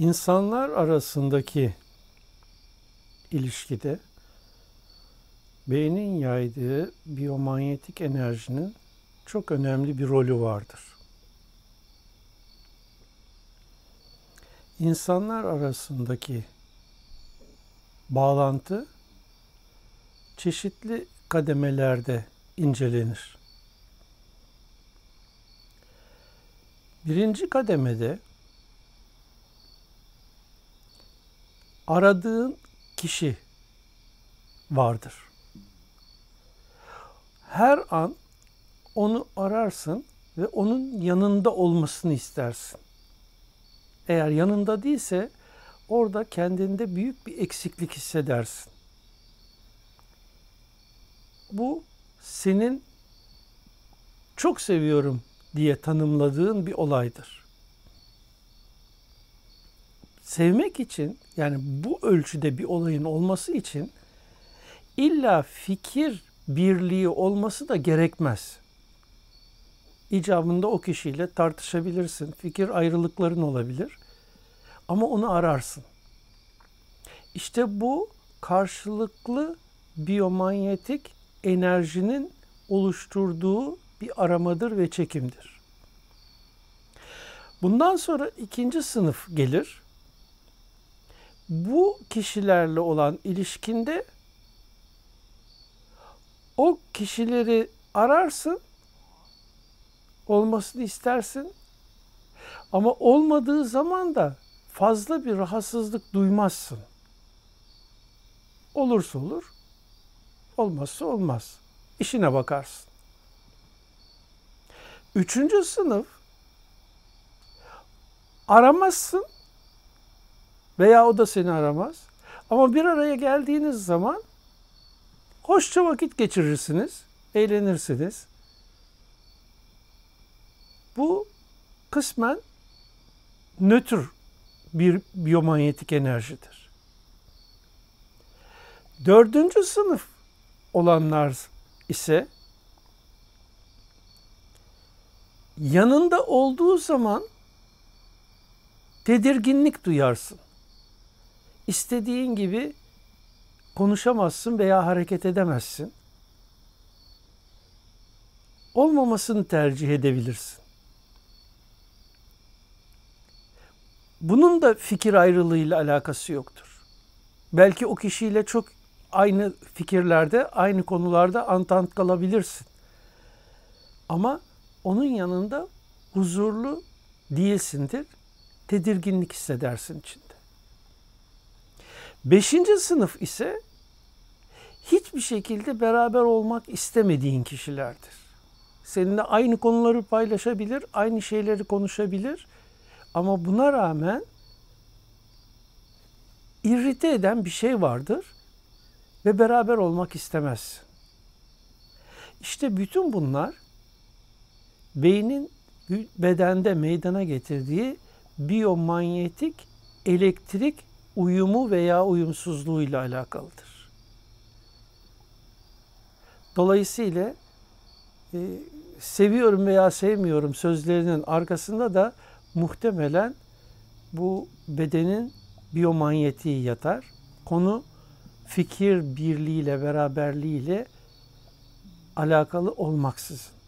insanlar arasındaki ilişkide beynin yaydığı biyomanyetik enerjinin çok önemli bir rolü vardır. İnsanlar arasındaki bağlantı çeşitli kademelerde incelenir. Birinci kademede aradığın kişi vardır. Her an onu ararsın ve onun yanında olmasını istersin. Eğer yanında değilse orada kendinde büyük bir eksiklik hissedersin. Bu senin çok seviyorum diye tanımladığın bir olaydır. Sevmek için yani bu ölçüde bir olayın olması için illa fikir birliği olması da gerekmez. İcabında o kişiyle tartışabilirsin. Fikir ayrılıkların olabilir. Ama onu ararsın. İşte bu karşılıklı biyomanyetik enerjinin oluşturduğu bir aramadır ve çekimdir. Bundan sonra ikinci sınıf gelir. Bu kişilerle olan ilişkinde o kişileri ararsın, olmasını istersin. Ama olmadığı zaman da fazla bir rahatsızlık duymazsın. Olursa olur, olmazsa olmaz. İşine bakarsın. Üçüncü sınıf aramazsın veya o da seni aramaz. Ama bir araya geldiğiniz zaman hoşça vakit geçirirsiniz, eğlenirsiniz. Bu kısmen nötr bir biyomanyetik enerjidir. Dördüncü sınıf olanlar ise yanında olduğu zaman tedirginlik duyarsın. İstediğin gibi konuşamazsın veya hareket edemezsin. Olmamasını tercih edebilirsin. Bunun da fikir ayrılığıyla alakası yoktur. Belki o kişiyle çok aynı fikirlerde, aynı konularda antant kalabilirsin. Ama onun yanında huzurlu değilsindir. Tedirginlik hissedersin içinde. Beşinci sınıf ise hiçbir şekilde beraber olmak istemediğin kişilerdir. Seninle aynı konuları paylaşabilir, aynı şeyleri konuşabilir ama buna rağmen irrite eden bir şey vardır ve beraber olmak istemez. İşte bütün bunlar beynin bedende meydana getirdiği biyomanyetik elektrik uyumu veya uyumsuzluğuyla alakalıdır. Dolayısıyla e, seviyorum veya sevmiyorum sözlerinin arkasında da muhtemelen bu bedenin biyomanyetiği yatar. Konu fikir birliğiyle, beraberliğiyle alakalı olmaksızın.